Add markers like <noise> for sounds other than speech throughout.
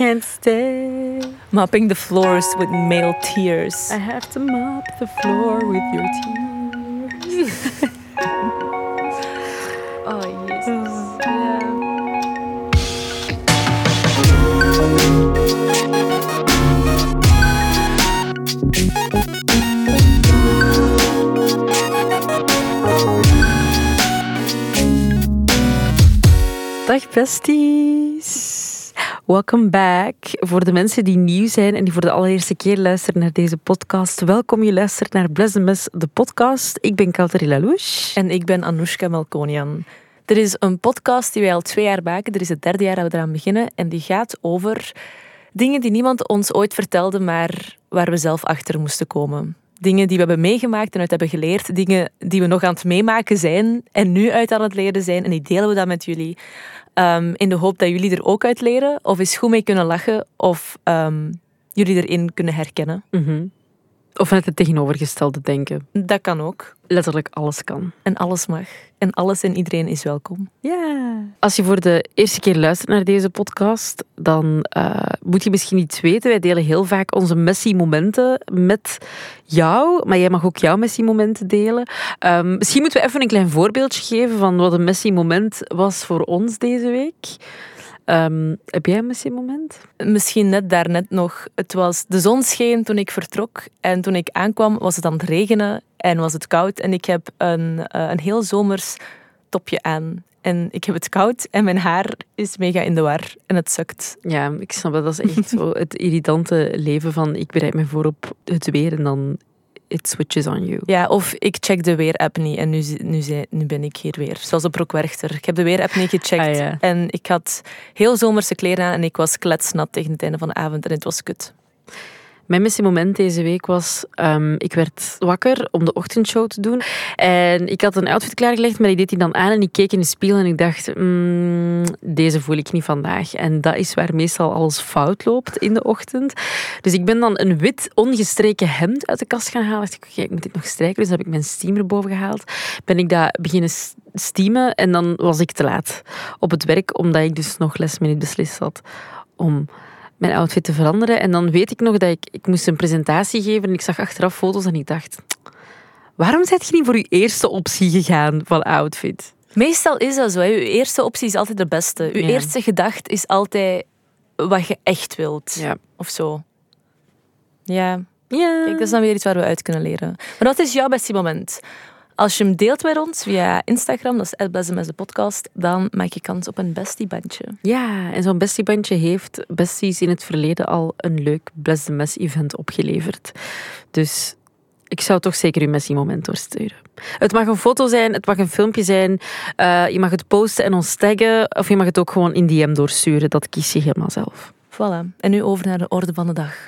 can't stay. Mopping the floors with male tears. I have to mop the floor with your tears. <laughs> Oh, yes. Ja. Dag besties. Welcome back. Voor de mensen die nieuw zijn en die voor de allereerste keer luisteren naar deze podcast, welkom je luistert naar Bless the Mess, de podcast. Ik ben Kauter Lalouche. En ik ben Anoushka Melkonian. Er is een podcast die wij al twee jaar maken. Er is het derde jaar dat we eraan beginnen. En die gaat over dingen die niemand ons ooit vertelde, maar waar we zelf achter moesten komen. Dingen die we hebben meegemaakt en uit hebben geleerd. Dingen die we nog aan het meemaken zijn en nu uit aan het leren zijn. En die delen we dan met jullie. Ehm, in de hoop dat jullie er ook uit leren. Of eens goed mee kunnen lachen. Of ehm, jullie erin kunnen herkennen. Mhm. Of net het tegenovergestelde denken. Dat kan ook. Letterlijk alles kan. En alles mag. En alles en iedereen is welkom. Ja. Als je voor de eerste keer luistert naar deze podcast, dan eh, moet je misschien iets weten. Wij delen heel vaak onze Messi-momenten met jou, maar jij mag ook jouw Messi-momenten delen. Ehm, misschien moeten we even een klein voorbeeldje geven van wat een Messi-moment was voor ons deze week. Ehm, heb jij een Messi-moment? Misschien net daarnet nog. Het was de zon scheen toen ik vertrok. En toen ik aankwam was het aan het regenen en was het koud. En ik heb een, eh, een heel zomers topje aan. En ik heb het koud en mijn haar is mega in de war. En het sukt. Ja, ik snap dat. Dat is echt <laughs> zo het irritante leven van ik bereid me voor op het weer en dan it switches on you. Ja, of ik check de weerapp niet en nu, nu, nu ben ik hier weer. Zoals op Rockwerchter. Ik heb de weerapp niet gecheckt. Ah, ja. En ik had heel zomerse kleren aan en ik was kletsnat tegen het einde van de avond. En het was kut. Mijn missie moment deze week was, ehm, ik werd wakker om de ochtendshow te doen. En ik had een outfit klaargelegd, maar ik deed die dan aan en ik keek in de spiegel en ik dacht, mm, deze voel ik niet vandaag. En dat is waar meestal alles fout loopt in de ochtend. Dus ik ben dan een wit ongestreken hemd uit de kast gaan halen. Ik dacht, ik moet dit nog strijken. Dus heb ik mijn steamer boven gehaald. Ben ik dat beginnen steamen en dan was ik te laat op het werk, omdat ik dus nog last minute beslist had om mijn outfit te veranderen. En dan weet ik nog dat ik, ik moest een presentatie geven en ik zag achteraf foto's en ik dacht, waarom zijt je niet voor je eerste optie gegaan van outfit? Meestal is dat zo. Hè. Je eerste optie is altijd de beste. Je Ja. eerste gedachte is altijd wat je echt wilt. Ja. Of zo. Ja, Ja. kijk, dat is dan weer iets waar we uit kunnen leren. Maar wat is jouw beste moment? Als je hem deelt met ons via Instagram, dat is @blessemes de podcast, dan maak je kans op een bestiebandje. Ja, en zo'n bestiebandje heeft besties in het verleden al een leuk Bless event opgeleverd. Dus ik zou toch zeker uw Messi-moment doorsturen. Het mag een foto zijn, het mag een filmpje zijn. eh, je mag het posten en ons taggen. Of je mag het ook gewoon in DM doorsturen. Dat kies je helemaal zelf. Voilà. En nu over naar de orde van de dag.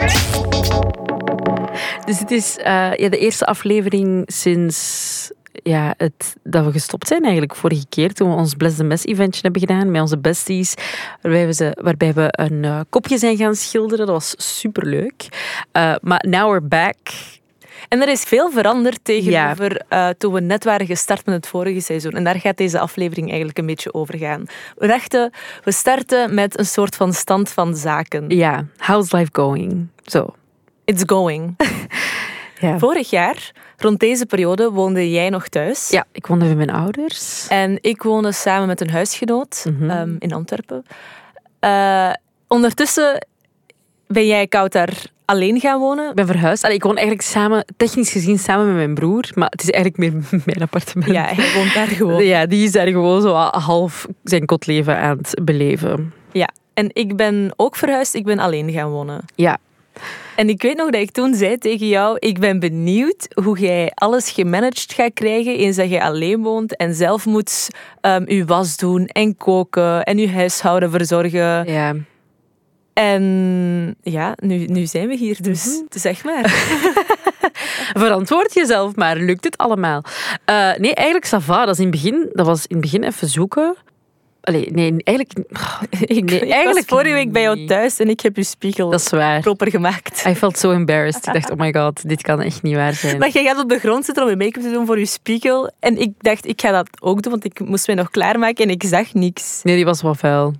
Dus het is eh, ja, de eerste aflevering sinds ja, het, dat we gestopt zijn eigenlijk. Vorige keer toen we ons Bless the Mess eventje hebben gedaan met onze besties. Waarbij we, ze, waarbij we een eh, kopje zijn gaan schilderen. Dat was superleuk. Eh maar now we're back. En er is veel veranderd tegenover eh, toen we net waren gestart met het vorige seizoen. En daar gaat deze aflevering eigenlijk een beetje over gaan. We dachten, we starten met een soort van stand van zaken. Ja, how's life going? Zo. It's going. <laughs> Ja. Vorig jaar, rond deze periode, woonde jij nog thuis. ja, ik woonde bij mijn ouders. En ik woonde samen met een huisgenoot Mhm. ehm, in Antwerpen. Eh, ondertussen ben jij koud daar alleen gaan wonen. Ik ben verhuisd. Allee, ik woon eigenlijk samen, technisch gezien samen met mijn broer. Maar het is eigenlijk meer <laughs> mijn appartement. Ja, hij woont daar <laughs> gewoon. Ja, die is daar gewoon zo half zijn kotleven aan het beleven. Ja. En ik ben ook verhuisd, ik ben alleen gaan wonen. Ja, En ik weet nog dat ik toen zei tegen jou, ik ben benieuwd hoe jij alles gemanaged gaat krijgen eens dat je alleen woont en zelf moet ehm je was doen en koken en je huishouden verzorgen. ja. En ja, nu, nu zijn we hier dus. Zeg maar. <laughs> Verantwoord jezelf maar, lukt het allemaal? Eh, nee, eigenlijk Sava, dat, is in het begin, dat was in het begin even zoeken. Allee, nee, eigenlijk... <laughs> Ik, nee, eigenlijk was vorige week bij jou thuis en ik heb je spiegel Dat is waar. proper gemaakt. I felt so embarrassed. Ik dacht, oh my god, dit kan echt niet waar zijn. Maar jij gaat op de grond zitten om je make-up te doen voor je spiegel. En ik dacht, ik ga dat ook doen, want ik moest mij nog klaarmaken en ik zag niks. Nee, die was wel vuil.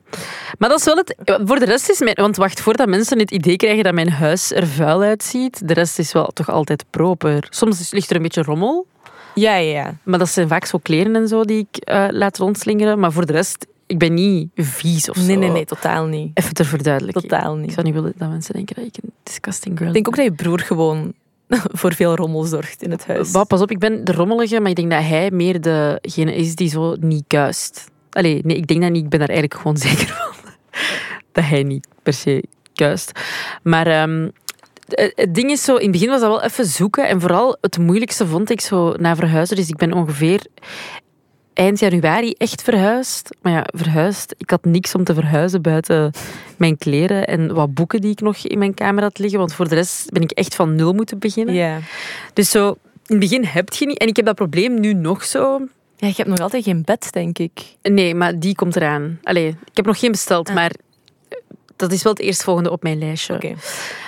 Maar dat is wel het... Voor de rest is mijn... Want wacht, voordat mensen het idee krijgen dat mijn huis er vuil uitziet, de rest is wel toch altijd proper. Soms ligt er een beetje rommel, Ja, ja, ja. maar dat zijn vaak zo kleren en zo die ik eh, laat rondslingeren. Maar voor de rest, ik ben niet vies of zo. Nee, nee, nee, totaal niet. Even ter verduidelijking. Totaal Ik niet. zou niet willen dat mensen denken dat ik een disgusting girl Ik denk ook dat je broer gewoon <laughs> voor veel rommel zorgt in het huis. Bah, pas op, ik ben de rommelige, maar ik denk dat hij meer degene is die zo niet kuist. Allee, nee, ik denk dat niet. Ik ben daar eigenlijk gewoon <laughs> zeker van. Dat hij niet per se kuist. Maar ehm, het het ding is zo, in het begin was dat wel even zoeken. En vooral het moeilijkste vond ik zo na verhuizen. Dus ik ben ongeveer eind januari echt verhuisd. Maar ja, verhuisd. Ik had niks om te verhuizen buiten mijn kleren en wat boeken die ik nog in mijn kamer had liggen. Want voor de rest ben ik echt van nul moeten beginnen. Ja. Dus zo, in het begin heb je niet. En ik heb dat probleem nu nog zo. Ja, je hebt nog altijd geen bed, denk ik. Nee, maar die komt eraan. Allee, ik heb nog geen besteld, Ah. maar dat is wel het eerstvolgende op mijn lijstje. Oké.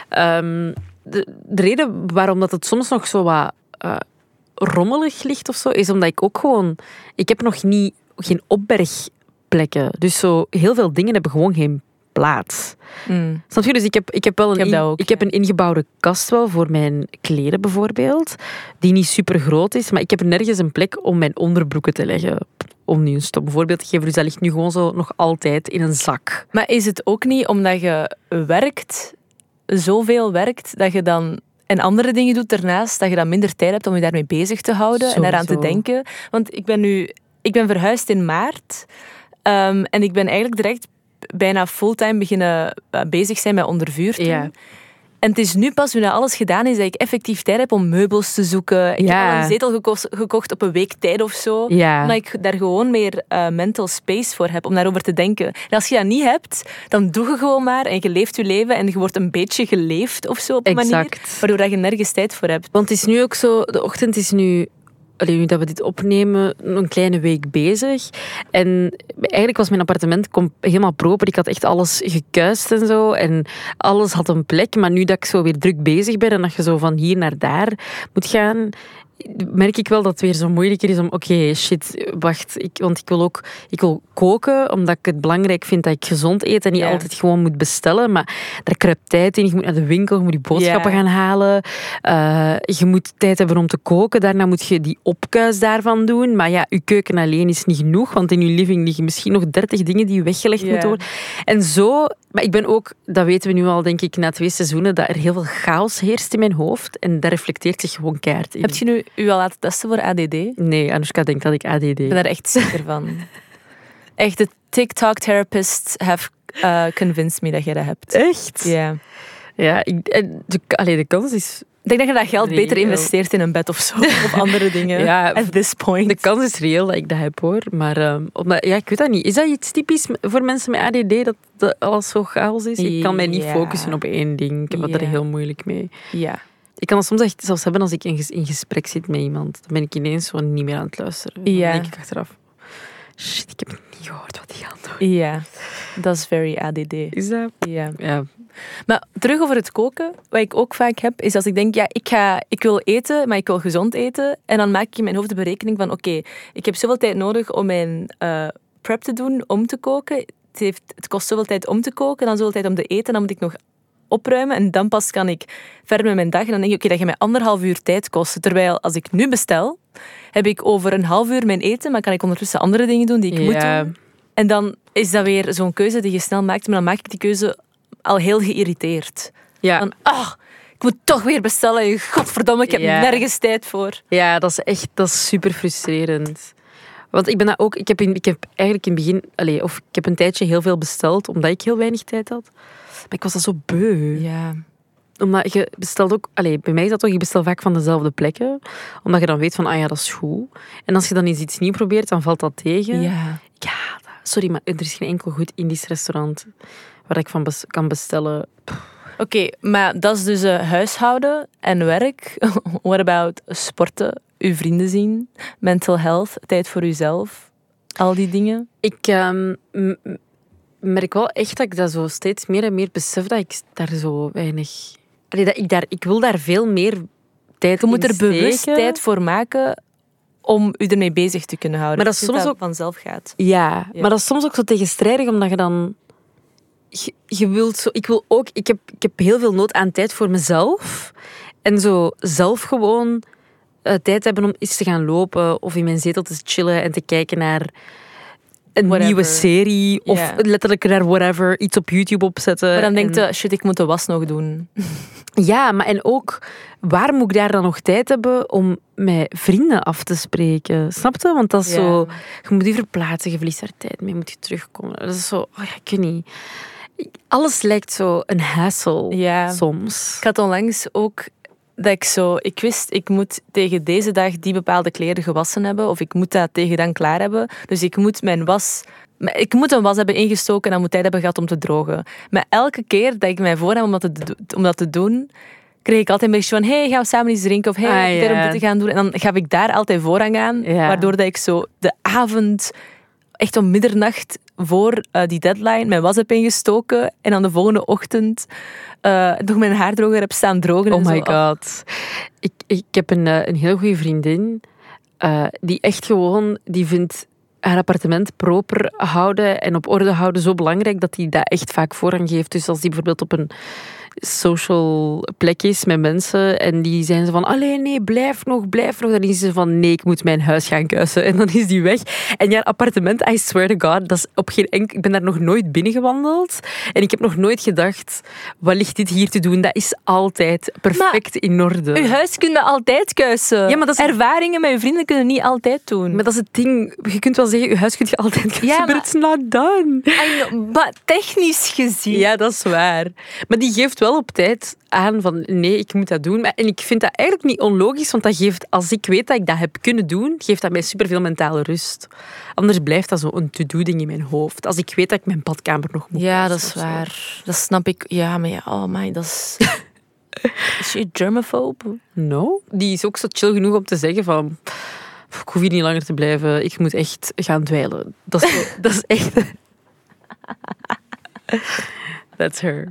Ehm, de, de reden waarom dat het soms nog zo wat eh, rommelig ligt of zo, is omdat ik ook gewoon... Ik heb nog niet, geen opbergplekken. Dus zo, heel veel dingen hebben gewoon geen plaats. Mm. Snap je? Dus ik heb, ik heb wel een, Ik heb dat in- ook, ik heb ja. een ingebouwde kast wel voor mijn kleren bijvoorbeeld, die niet super groot is, maar ik heb nergens een plek om mijn onderbroeken te leggen. Om nu een stom voorbeeld te geven, dus dat ligt nu gewoon zo nog altijd in een zak. Maar is het ook niet omdat je werkt, zoveel werkt, dat je dan en andere dingen doet daarnaast, dat je dan minder tijd hebt om je daarmee bezig te houden en daaraan te denken? Want ik ben nu, ik ben verhuisd in maart ehm, en ik ben eigenlijk direct bijna fulltime beginnen eh, bezig zijn met ondervuur doen. Ja. En het is nu pas, nu dat alles gedaan is, dat ik effectief tijd heb om meubels te zoeken. Ik Ja. heb al een zetel gekocht, gekocht op een week tijd of zo. Ja. Omdat ik daar gewoon meer eh, mental space voor heb om daarover te denken. En als je dat niet hebt, dan doe je gewoon maar en je leeft je leven en je wordt een beetje geleefd of zo op een manier. Waardoor dat je nergens tijd voor hebt. Want het is nu ook zo, de ochtend is nu, allee, nu dat we dit opnemen, een kleine week bezig. En eigenlijk was mijn appartement helemaal proper. Ik had echt alles gekuist en zo. En alles had een plek. Maar nu dat ik zo weer druk bezig ben en dat je zo van hier naar daar moet gaan, merk ik wel dat het weer zo moeilijker is om, oké, shit, wacht. Ik, want ik wil ook ik wil koken, omdat ik het belangrijk vind dat ik gezond eet en niet Ja. altijd gewoon moet bestellen. Maar daar kruipt tijd in. Je moet naar de winkel, je moet die boodschappen Ja. gaan halen. Eh, je moet tijd hebben om te koken. Daarna moet je die opkuis daarvan doen. Maar ja, je keuken alleen is niet genoeg, want in je living liggen misschien nog dertig dingen die weggelegd Ja. moeten worden. En zo... Maar ik ben ook, dat weten we nu al, denk ik, na twee seizoenen, dat er heel veel chaos heerst in mijn hoofd. En dat reflecteert zich gewoon keihard in. Heb je nu u al laten testen voor ADD? Ik Nee, Anoushka denkt dat ik ADD ben daar echt zeker van. <laughs> Echt, de TikTok-therapists have uh, convinced me dat jij dat hebt. Echt? Ja. Ja, ik, de, allee, de kans is... Ik denk dat je dat geld beter investeert in een bed of zo. Of <laughs> andere dingen. Ja, At this point. De kans is reëel dat ik dat heb, hoor. Maar ehm, omdat, ja, ik weet dat niet. Is dat iets typisch voor mensen met ADD, dat, dat alles zo chaos is? Ik kan mij niet Ja. focussen op één ding. Ik heb er heel moeilijk mee. Ja. Ik kan dat soms echt zelfs hebben als ik in, ges- in gesprek zit met iemand. Dan ben ik ineens gewoon niet meer aan het luisteren. Dan Ja. denk ik achteraf... Shit, ik heb niet gehoord wat die gaan doen. Ja. Dat is very ADD. Is dat? Ja. Ja. Maar terug over het koken, wat ik ook vaak heb, is als ik denk, ja, ik, ga, ik wil eten, maar ik wil gezond eten. En dan maak ik in mijn hoofd de berekening van, oké, ik heb zoveel tijd nodig om mijn eh, prep te doen om te koken. Het, heeft, het kost zoveel tijd om te koken, dan zoveel tijd om te eten, dan moet ik nog opruimen en dan pas kan ik verder met mijn dag. En dan denk ik, oké, dat gaat mij anderhalf uur tijd kosten. Terwijl als ik nu bestel, heb ik over een half uur mijn eten, maar kan ik ondertussen andere dingen doen die ik moet doen. En dan is dat weer zo'n keuze die je snel maakt, maar dan maak ik die keuze al heel geïrriteerd. Ja. Van, ah, ik moet toch weer bestellen. Godverdomme, ik heb Ja. nergens tijd voor. Ja, dat is echt dat is super frustrerend. Want ik ben dat ook, ik heb, in, ik heb eigenlijk in het begin, allez, of ik heb een tijdje heel veel besteld, omdat ik heel weinig tijd had. Maar ik was dat zo beu. Ja. Omdat je bestelt ook, allez, bij mij is dat toch, je bestelt vaak van dezelfde plekken. Omdat je dan weet van, ah ja, dat is goed. En als je dan eens iets nieuws probeert, dan valt dat tegen. Ja. Ja, sorry, maar er is geen enkel goed Indisch restaurant waar ik van bes- kan bestellen. Oké, maar dat is dus eh, huishouden en werk. <laughs> What about sporten, uw vrienden zien, mental health, tijd voor uzelf? al die dingen? Ik ehm, merk wel echt dat ik dat zo steeds meer en meer besef dat ik daar zo weinig... Allee, dat ik, daar, ik wil daar veel meer tijd Je moet er bewust tijd voor maken om u ermee bezig te kunnen houden. Maar dat soms dat vanzelf gaat. Ja, Ja. maar dat is soms ook zo tegenstrijdig, omdat je dan... Je, je wilt zo... Ik wil ook... Ik heb, ik heb heel veel nood aan tijd voor mezelf. En zo zelf gewoon eh, tijd hebben om eens te gaan lopen of in mijn zetel te chillen en te kijken naar een Whatever. nieuwe serie of letterlijk naar whatever, iets op YouTube opzetten. Maar dan En- denkt je, shit, ik moet de was nog doen. <laughs> Ja, maar en ook, waar moet ik daar dan nog tijd hebben om met vrienden af te spreken? Snap je? Want dat is zo... Je moet je verplaatsen, je verliest daar tijd mee, moet je terugkomen. Dat is zo... Oh ja, ik weet niet. Alles lijkt zo een hassle Ja. soms. Ik had onlangs ook dat ik zo... Ik wist, ik moet tegen deze dag die bepaalde kleren gewassen hebben. Of ik moet dat tegen dan klaar hebben. Dus ik moet mijn was... Ik moet een was hebben ingestoken en dan moet tijd hebben gehad om te drogen. Maar elke keer dat ik mij voornam om dat te, do- om dat te doen, kreeg ik altijd een beetje van hey, gaan we samen iets drinken? Of hey, Ah, tijd om ja. dit te gaan doen? En dan gaf ik daar altijd voorrang aan. Ja. Waardoor dat ik zo de avond, echt om middernacht voor eh, die deadline, mijn was heb ingestoken. En dan de volgende ochtend eh nog mijn haardroger heb staan drogen. Oh my zo. god. Ik, ik heb een, eh, een heel goede vriendin die echt gewoon... Die vindt haar appartement proper houden en op orde houden zo belangrijk dat hij dat echt vaak voorrang geeft. Dus als die bijvoorbeeld op een social plek is met mensen en die zijn ze van allee nee, blijf nog, blijf nog. Dan is ze van nee, ik moet mijn huis gaan kuisen. <laughs> En dan is die weg. En ja, appartement, I swear to god, dat is op geen enk... Ik ben daar nog nooit binnengewandeld en ik heb nog nooit gedacht, wat ligt dit hier te doen? Dat is altijd perfect in orde. Uw huis kun je altijd kuisen. Ja, maar dat is- Ervaringen met je vrienden kunnen niet altijd doen. Maar dat is het ding. Je kunt wel zeggen, je huis kunt je altijd kuisen, Ja, maar maar- it's not done. I know, maar technisch gezien... Ja, dat is waar. Maar die geeft wel op tijd aan van nee, ik moet dat doen. En ik vind dat eigenlijk niet onlogisch, want dat geeft, als ik weet dat ik dat heb kunnen doen, geeft dat mij superveel mentale rust. Anders blijft dat zo een to-do-ding in mijn hoofd. Als ik weet dat ik mijn badkamer nog moet Ja, dat is zo. waar. Dat snap ik. Ja, maar ja, oh my, dat is... <laughs> Is je germaphobe? No. Die is ook zo chill genoeg om te zeggen van... "Pff, Ik hoef hier niet langer te blijven. Ik moet echt gaan dweilen. Dat is, <laughs> dat is echt... <laughs> That's her.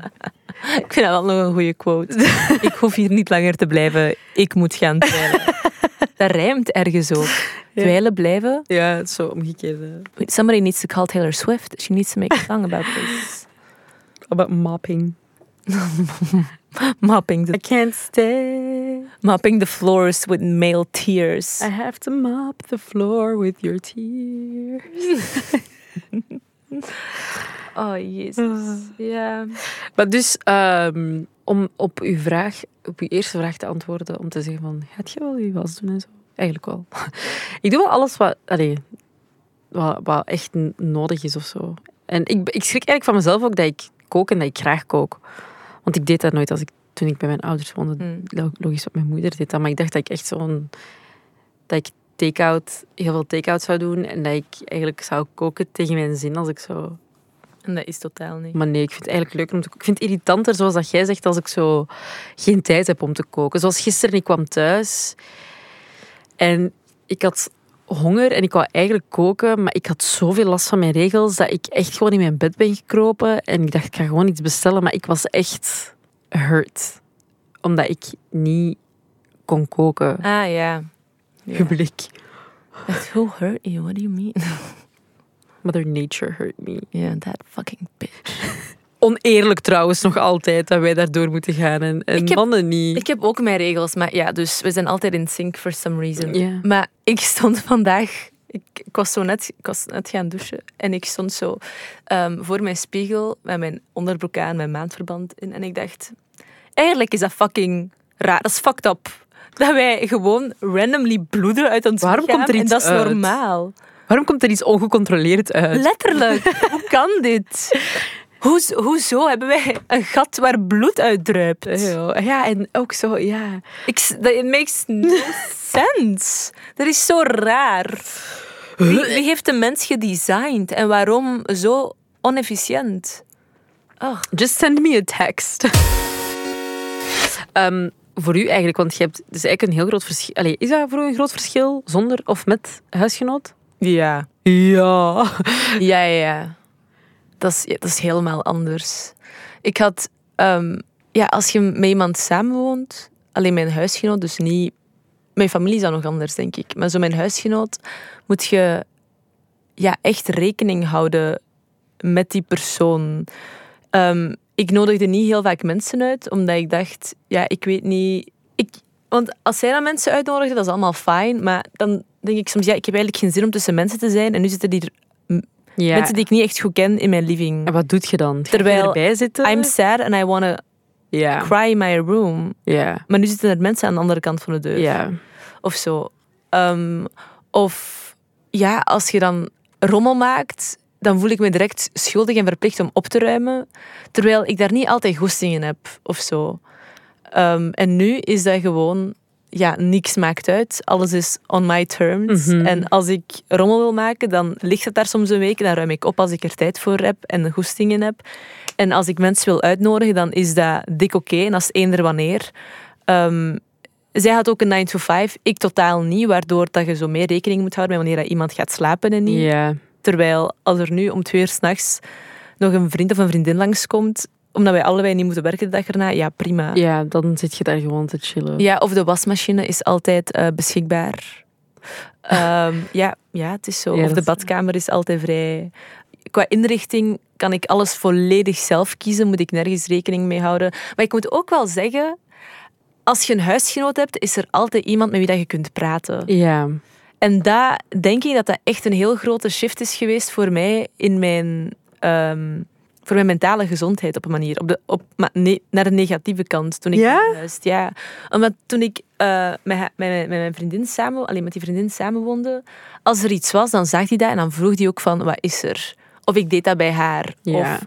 Ik vind dat wel nog een goede quote. <laughs> ik hoef hier niet langer te blijven. Ik moet gaan dweilen. Dat rijmt ergens ook. Dweilen blijven. Ja, het is zo omgekeerde. Somebody needs to call Taylor Swift. She needs to make a song about this. About mopping. <laughs> Mopping the, I can't stay. mopping the floors with male tears. I have to mop the floor with your tears. <laughs> Oh, jezus. <laughs> Ja. Maar dus, ehm, om op uw vraag, op uw eerste vraag te antwoorden, om te zeggen van, gaat je wel je was doen en zo? Eigenlijk wel. <laughs> ik doe wel alles wat, allee, wat, wat echt nodig is of zo. En ik, ik schrik eigenlijk van mezelf ook dat ik kook en dat ik graag kook. Want ik deed dat nooit als ik, toen ik bij mijn ouders woonde. Hmm. Lo- Logisch, wat mijn moeder deed dat. Maar ik dacht dat ik echt zo'n... Dat ik take-out, heel veel take-out zou doen. En dat ik eigenlijk zou koken tegen mijn zin als ik zo... En dat is totaal niet. Maar nee, ik vind het eigenlijk leuker om te koken. Ik vind het irritanter, zoals dat jij zegt, als ik zo geen tijd heb om te koken. Zoals gisteren, ik kwam thuis en ik had honger en ik wou eigenlijk koken, maar ik had zoveel last van mijn regels dat ik echt gewoon in mijn bed ben gekropen en ik dacht, ik ga gewoon iets bestellen, maar ik was echt hurt. Omdat ik niet kon koken. Ah, ja. ja. Publiek. Who hurt you? What do you mean? <laughs> Mother Nature hurt me. Yeah, that fucking bitch. Oneerlijk trouwens nog altijd dat wij daardoor moeten gaan en, en heb- mannen niet. Ik heb ook mijn regels, maar ja, dus we zijn altijd in sync for some reason. Maar ik stond vandaag, ik, ik, was zo net, ik was net gaan douchen en ik stond zo ehm, voor mijn spiegel met mijn onderbroek aan, mijn maandverband in. En ik dacht, eigenlijk is dat fucking raar, dat is fucked up. Dat wij gewoon randomly bloeden uit ons Waarom lichaam komt er en iets dat is uit? Waarom komt er iets ongecontroleerd uit? Letterlijk, <laughs> hoe kan dit? Hoezo, hoezo hebben wij een gat waar bloed uit druipt? Ja, ja, en ook zo, ja. Ik, it makes no <laughs> sense. Dat is zo raar. Wie, wie heeft de mens gedesigned en waarom zo onefficiënt? Oh, Just send me a text. Ehm, voor u eigenlijk, want je hebt dus eigenlijk een heel groot verschil. Allee, is dat voor u een groot verschil zonder of met huisgenoot? Ja. Ja. Ja, ja, ja. Dat is, ja, dat is helemaal anders. Ik had, ehm, ja, als je met iemand samenwoont, alleen mijn huisgenoot, dus niet. Mijn familie is dan nog anders, denk ik. Maar zo mijn huisgenoot moet je ja, echt rekening houden met die persoon. Ehm, ik nodigde niet heel vaak mensen uit, omdat ik dacht, ja, ik weet niet. Ik, want als zij dan mensen uitnodigde, dat is allemaal fijn. Maar dan denk ik soms, ja, ik heb eigenlijk geen zin om tussen mensen te zijn. En nu zitten die ja. mensen die ik niet echt goed ken in mijn living. En wat doet je dan? Ga je Terwijl erbij zitten? I'm sad and I want to ja. cry in my room. Ja. Maar nu zitten er mensen aan de andere kant van de deur. Ja. Of zo. Ehm, of ja, als je dan rommel maakt, dan voel ik me direct schuldig en verplicht om op te ruimen. Terwijl ik daar niet altijd goesting in heb of zo. Ehm, en nu is dat gewoon, ja, niks maakt uit. Alles is on my terms. Mhm. En als ik rommel wil maken, dan ligt het daar soms een week. Dan ruim ik op als ik er tijd voor heb en goesting in heb. En als ik mensen wil uitnodigen, dan is dat dik oké. En als eender wanneer. Ehm, zij had ook een 9 to 5, ik totaal niet, waardoor dat je zo meer rekening moet houden met wanneer dat iemand gaat slapen en niet. Terwijl als er nu om twee uur s'nachts nog een vriend of een vriendin langskomt, omdat wij allebei niet moeten werken de dag erna, ja prima. ja, dan zit je daar gewoon te chillen. Ja, of de wasmachine is altijd eh, beschikbaar. <laughs> Ehm, ja, ja, het is zo. Ja, of de badkamer is altijd vrij. Qua inrichting kan ik alles volledig zelf kiezen, moet ik nergens rekening mee houden. Maar ik moet ook wel zeggen, als je een huisgenoot hebt, is er altijd iemand met wie dat je kunt praten. Ja. En daar denk ik dat dat echt een heel grote shift is geweest voor mij in mijn, ehm, voor mijn mentale gezondheid op een manier. Op de, op, maar nee, naar de negatieve kant. Toen ik Ja? ja. Omdat toen ik eh, met, met, mijn- met mijn vriendin samen, alleen met die vriendin samenwoonde, als er iets was, dan zag hij dat en dan vroeg hij ook van, wat is er? Of ik deed dat bij haar. Ja. Of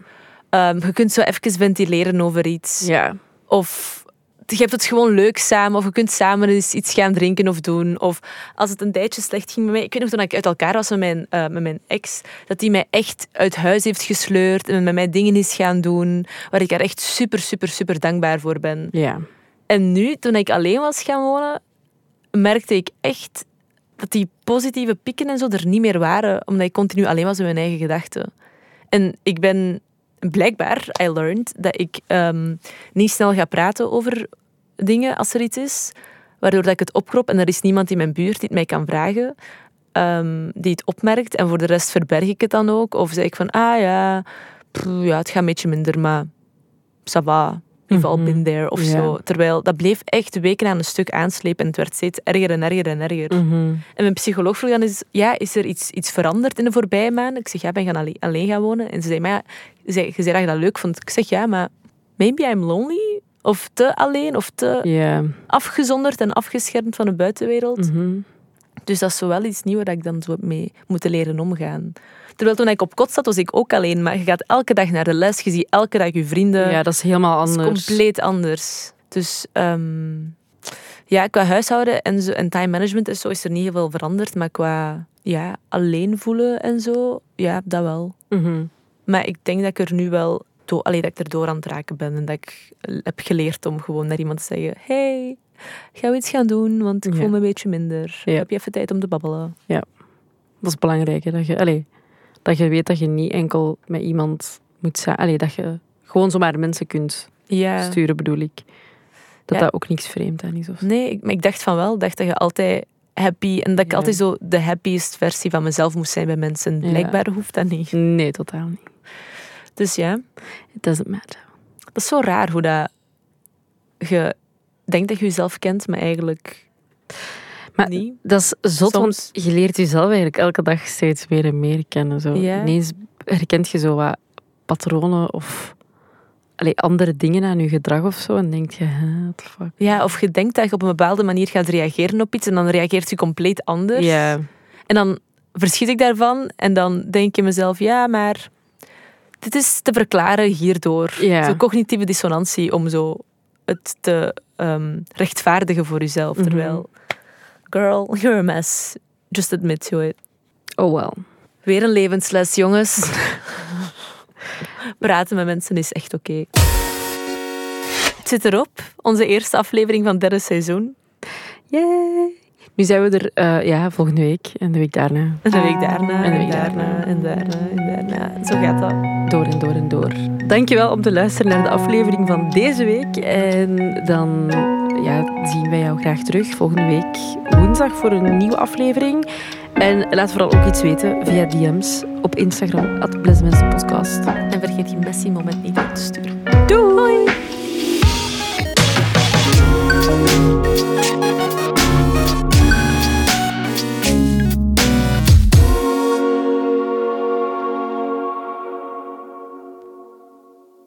ehm, je kunt zo even ventileren over iets. Ja. Of je hebt het gewoon leuk samen. Of je kunt samen eens iets gaan drinken of doen. Of als het een tijdje slecht ging met mij. Ik weet nog toen ik uit elkaar was met mijn, eh, met mijn ex. Dat hij mij echt uit huis heeft gesleurd. En met mij dingen is gaan doen. Waar ik er echt super, super, super dankbaar voor ben. Ja. En nu, toen ik alleen was gaan wonen, merkte ik echt dat die positieve pieken en zo er niet meer waren. Omdat ik continu alleen was met mijn eigen gedachten. En ik ben blijkbaar, I learned, dat ik ehm, niet snel ga praten over dingen als er iets is. Waardoor dat ik het opkrop en er is niemand in mijn buurt die het mij kan vragen. ehm, die het opmerkt. En voor de rest verberg ik het dan ook. Of zeg ik van, ah ja, ja het gaat een beetje minder, maar ça va. We've all Mhm. been there of zo. Terwijl dat bleef echt weken aan een stuk aanslepen en het werd steeds erger en erger en erger. Mhm. En mijn psycholoog vroeg dan eens, ja, is er iets, iets veranderd in de voorbije maanden? Ik zeg, ja, ben gaan alleen, alleen gaan wonen. En ze zei, maar ja, je zei, je zei dat je dat leuk vond. Ik zeg, ja, maar maybe I'm lonely? Of te alleen, of te Ja. afgezonderd en afgeschermd van de buitenwereld. Mhm. Dus dat is zo wel iets nieuws waar ik dan zo mee moeten leren omgaan. Terwijl toen ik op kot zat, was ik ook alleen. Maar je gaat elke dag naar de les, je ziet elke dag je vrienden. Ja, dat is helemaal Dat is anders. compleet anders. Dus ehm, ja, qua huishouden en, zo, en time management en zo is er niet heel veel veranderd. Maar qua ja, alleen voelen en zo, ja, dat wel. Mhm. Maar ik denk dat ik er nu wel allee, dat ik er door aan het raken ben. En dat ik heb geleerd om gewoon naar iemand te zeggen: Hey, gaan we iets gaan doen? Want ik Ja. voel me een beetje minder. Ja. Heb je even tijd om te babbelen? Dat is belangrijk. Hè? Dat, je, allee, dat je weet dat je niet enkel met iemand moet zijn. Allee, dat je gewoon zomaar mensen kunt Ja. sturen, bedoel ik. Dat Ja. dat ook niks vreemd aan is. Of. Nee, ik, maar ik dacht van wel. Ik dacht dat je altijd happy... En dat ik Ja. altijd zo de happiest versie van mezelf moest zijn bij mensen. Ja. Blijkbaar hoeft dat niet. Nee, totaal niet. Dus ja, It doesn't matter. dat is zo raar hoe dat... Je denkt dat je jezelf kent, maar eigenlijk Maar niet. dat is zot, want je leert jezelf eigenlijk elke dag steeds meer en meer kennen. Zo. Ja. Ineens herkent je zo wat patronen of allee, andere dingen aan je gedrag of zo. En denk je, what the fuck. Ja, of je denkt dat je op een bepaalde manier gaat reageren op iets en dan reageert je compleet anders. Ja, En dan verschiet ik daarvan en dan denk ik in mezelf, ja, maar dit is te verklaren hierdoor. Ja. Zo cognitieve dissonantie om zo het te ehm, rechtvaardigen voor jezelf. Mhm. Terwijl, girl, you're a mess. Just admit to it. oh well. Weer een levensles, jongens. <laughs> Praten met mensen is echt oké. Het zit erop, onze eerste aflevering van het derde seizoen. Yay. Nu zijn we er eh, ja, volgende week en de week daarna. En de week daarna, En de week daarna, en daarna, en daarna. Zo gaat dat. Door en door en door. Dankjewel om te luisteren naar de aflevering van deze week. En dan ja, zien wij jou graag terug volgende week woensdag voor een nieuwe aflevering. En laat vooral ook iets weten via DM's op Instagram, at Podcast. En vergeet die Messi-moment niet uit te sturen. Doei!